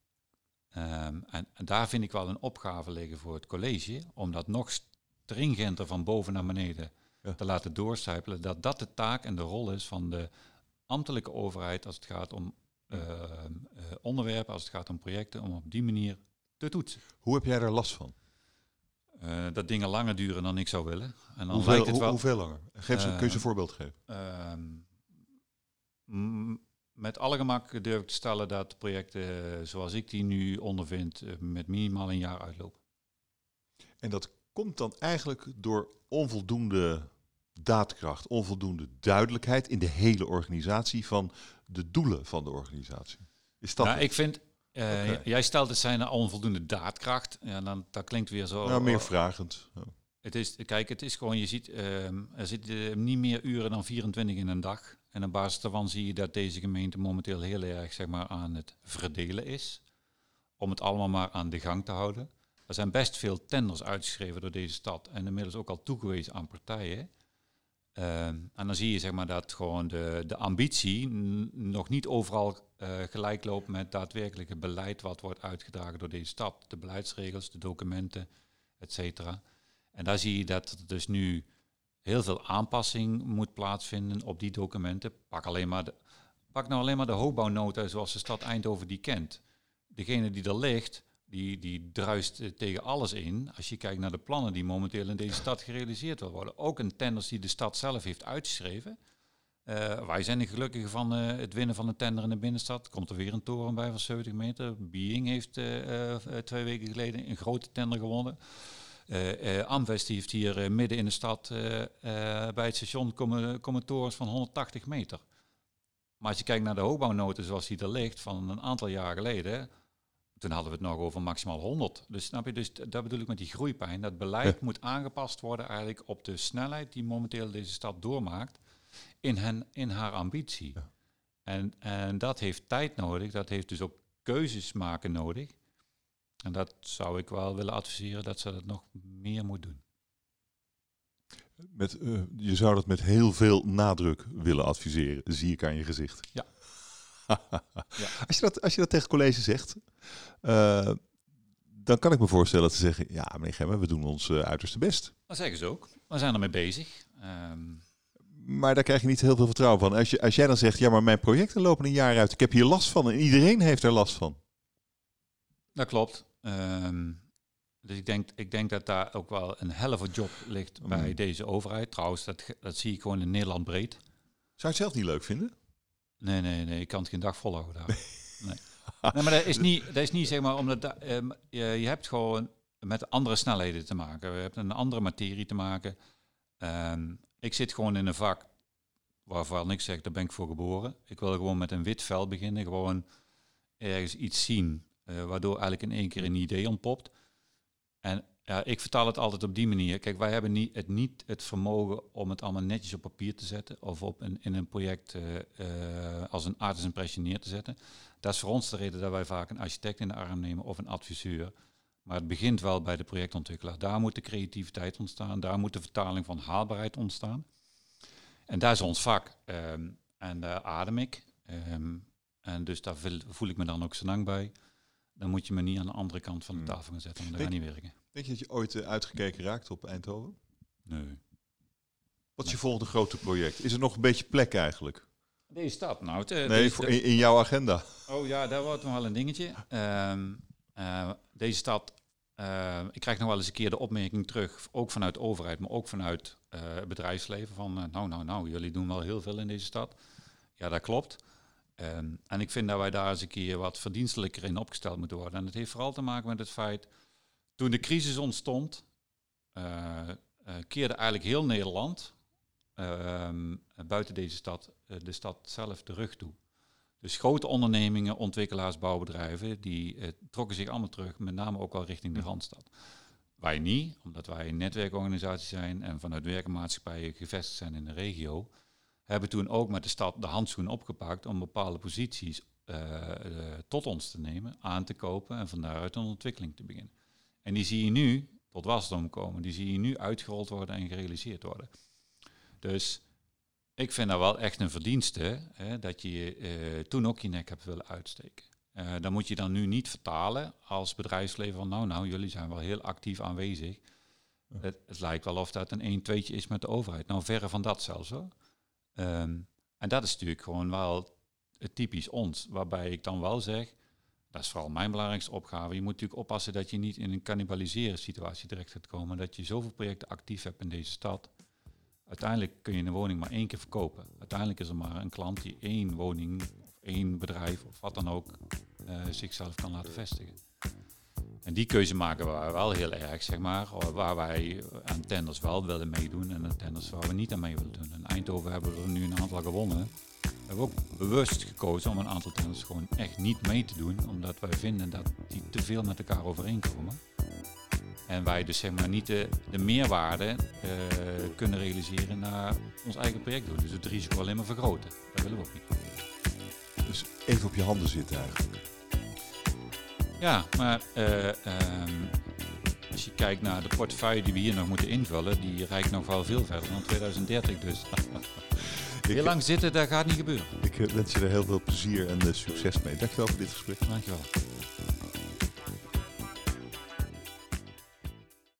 Um, en, en, daar vind ik wel een opgave liggen voor het college, om dat nog stringenter van boven naar beneden te laten doorcijpelen, dat dat de taak en de rol is van de ambtelijke overheid als het gaat om uh, onderwerpen, als het gaat om projecten, om op die manier te toetsen. Hoe heb jij er last van? Uh, dat dingen langer duren dan ik zou willen. En dan hoeveel, het wel, hoeveel langer? Geef ze, kun je ze een voorbeeld geven? Ehm, met alle gemak durf ik te stellen dat projecten eh, zoals ik die nu ondervind eh, met minimaal een jaar uitlopen. En dat komt dan eigenlijk door onvoldoende daadkracht, onvoldoende duidelijkheid in de hele organisatie van de doelen van de organisatie. Is dat? Nou, ik vind, uh, jij stelt het zijn onvoldoende daadkracht. Ja, dan dat klinkt weer zo. Nou, meer vragend. Ja. Het is, kijk, het is gewoon, je ziet, uh, er zitten niet meer uren dan 24 in een dag. En op basis daarvan zie je dat deze gemeente momenteel heel erg zeg maar, aan het verdelen is. Om het allemaal maar aan de gang te houden. Er zijn best veel tenders uitgeschreven door deze stad en inmiddels ook al toegewezen aan partijen. Ehm, en dan zie je zeg maar, dat gewoon de, de ambitie nog niet overal uh, gelijk loopt met daadwerkelijke beleid wat wordt uitgedragen door deze stad. De beleidsregels, de documenten, et cetera. En daar zie je dat er dus nu heel veel aanpassing moet plaatsvinden op die documenten. Pak, alleen maar pak nou alleen maar de hoogbouwnota zoals de stad Eindhoven die kent. Degene die er ligt, die, die druist eh, tegen alles in. Als je kijkt naar de plannen die momenteel in deze stad gerealiseerd worden. Ook een tenders die de stad zelf heeft uitgeschreven. Uh, wij zijn er gelukkig van uh, het winnen van een tender in de binnenstad. Komt er weer een toren bij van 70 meter. Being heeft twee weken geleden een grote tender gewonnen. Amvest heeft hier midden in de stad bij het station komen, komen torens van 180 meter. Maar als je kijkt naar de hoogbouwnoten zoals die er ligt van een aantal jaar geleden, toen hadden we het nog over maximaal 100. Dus snap je, dus dat bedoel ik met die groeipijn. Dat beleid moet aangepast worden eigenlijk op de snelheid die momenteel deze stad doormaakt in, hen, in haar ambitie. En, en dat heeft tijd nodig, dat heeft dus ook keuzes maken nodig. En dat zou ik wel willen adviseren dat ze dat nog meer moet doen. Met, uh, je zou dat met heel veel nadruk willen adviseren, zie ik aan je gezicht. Ja. ja. Als, je dat, als je dat tegen college zegt, uh, dan kan ik me voorstellen dat ze zeggen, ja meneer Gemmer, we doen ons uh, uiterste best. Dat zeggen ze ook. We zijn ermee bezig. Um... Maar daar krijg je niet heel veel vertrouwen van. Als, je, als jij dan zegt, ja maar mijn projecten lopen een jaar uit, ik heb hier last van en iedereen heeft er last van. Dat klopt. Um, dus ik denk, ik denk dat daar ook wel een helft job ligt bij mm. deze overheid. Trouwens, dat, dat zie ik gewoon in Nederland breed. Zou je het zelf niet leuk vinden? Nee, nee, nee. Ik kan het geen dag volhouden daar. Nee. nee. Maar dat is niet, dat is niet zeg maar, omdat um, je, je hebt gewoon met andere snelheden te maken. Je hebt een andere materie te maken. Um, ik zit gewoon in een vak waarvan ik zeg, daar ben ik voor geboren. Ik wil gewoon met een wit vel beginnen. Gewoon ergens iets zien uh, waardoor eigenlijk in één keer een idee ontpopt. En ja, ik vertaal het altijd op die manier. Kijk, wij hebben niet het, niet het vermogen om het allemaal netjes op papier te zetten of op een, in een project uh, uh, als een artist impression neer te zetten. Dat is voor ons de reden dat wij vaak een architect in de arm nemen of een adviseur. Maar het begint wel bij de projectontwikkelaar. Daar moet de creativiteit ontstaan, daar moet de vertaling van haalbaarheid ontstaan. En daar is ons vak. Um, en daar adem ik. Um, en dus daar voel ik me dan ook zo lang bij dan moet je me niet aan de andere kant van de hmm. tafel gaan zetten, want dat gaat niet werken. Denk je dat je ooit uh, uitgekeken raakt op Eindhoven? Nee. Wat is je volgende grote project? Is er nog een beetje plek eigenlijk? Deze stad, nou. nee, deze, voor, in, in, jouw agenda. Oh ja, daar wordt nog wel een dingetje. Um, uh, deze stad, uh, ik krijg nog wel eens een keer de opmerking terug, ook vanuit de overheid, maar ook vanuit het bedrijfsleven, van nou, nou, nou, jullie doen wel heel veel in deze stad. Ja, dat klopt. Um, en ik vind dat wij daar eens een keer wat verdienstelijker in opgesteld moeten worden. En het heeft vooral te maken met het feit, toen de crisis ontstond, uh, uh, keerde eigenlijk heel Nederland, uh, buiten deze stad, eh, de stad zelf de rug toe. Dus grote ondernemingen, ontwikkelaars, bouwbedrijven, die trokken zich allemaal terug, met name ook wel richting de Randstad. Wij niet, omdat wij een netwerkorganisatie zijn en vanuit werkenmaatschappijen gevestigd zijn in de regio, hebben toen ook met de stad de handschoen opgepakt om bepaalde posities uh, tot ons te nemen, aan te kopen en van daaruit een ontwikkeling te beginnen. En die zie je nu tot wasdom komen, die zie je nu uitgerold worden en gerealiseerd worden. Dus ik vind dat wel echt een verdienste hè, dat je uh, toen ook je nek hebt willen uitsteken. Uh, dan moet je dan nu niet vertalen als bedrijfsleven van nou, nou, jullie zijn wel heel actief aanwezig. Het, het, lijkt wel of dat een 1 2 is met de overheid. Nou, verre van dat zelfs hoor. Um, en dat is natuurlijk gewoon wel typisch ons, waarbij ik dan wel zeg, dat is vooral mijn belangrijkste opgave. Je moet natuurlijk oppassen dat je niet in een cannibaliseren situatie terecht gaat komen. Dat je zoveel projecten actief hebt in deze stad. Uiteindelijk kun je een woning maar één keer verkopen. Uiteindelijk is er maar een klant die één woning of één bedrijf of wat dan ook uh, zichzelf kan laten vestigen. En die keuze maken we wel heel erg, zeg maar, waar wij aan tenders wel willen meedoen en aan tenders waar we niet aan mee willen doen. In Eindhoven hebben we er nu een aantal gewonnen. We hebben ook bewust gekozen om een aantal tenders gewoon echt niet mee te doen, omdat wij vinden dat die te veel met elkaar overeenkomen. En wij dus zeg maar niet de, de meerwaarde uh, kunnen realiseren naar ons eigen project doen. Dus het risico alleen maar vergroten. Dat willen we ook niet. Dus even op je handen zitten eigenlijk. Ja, maar uh, um, als je kijkt naar de portefeuille die we hier nog moeten invullen, die reikt nog wel veel verder dan 2030 dus. heel lang zitten, dat gaat niet gebeuren. Ik wens je er heel veel plezier en succes mee. Dankjewel voor dit gesprek. Dankjewel.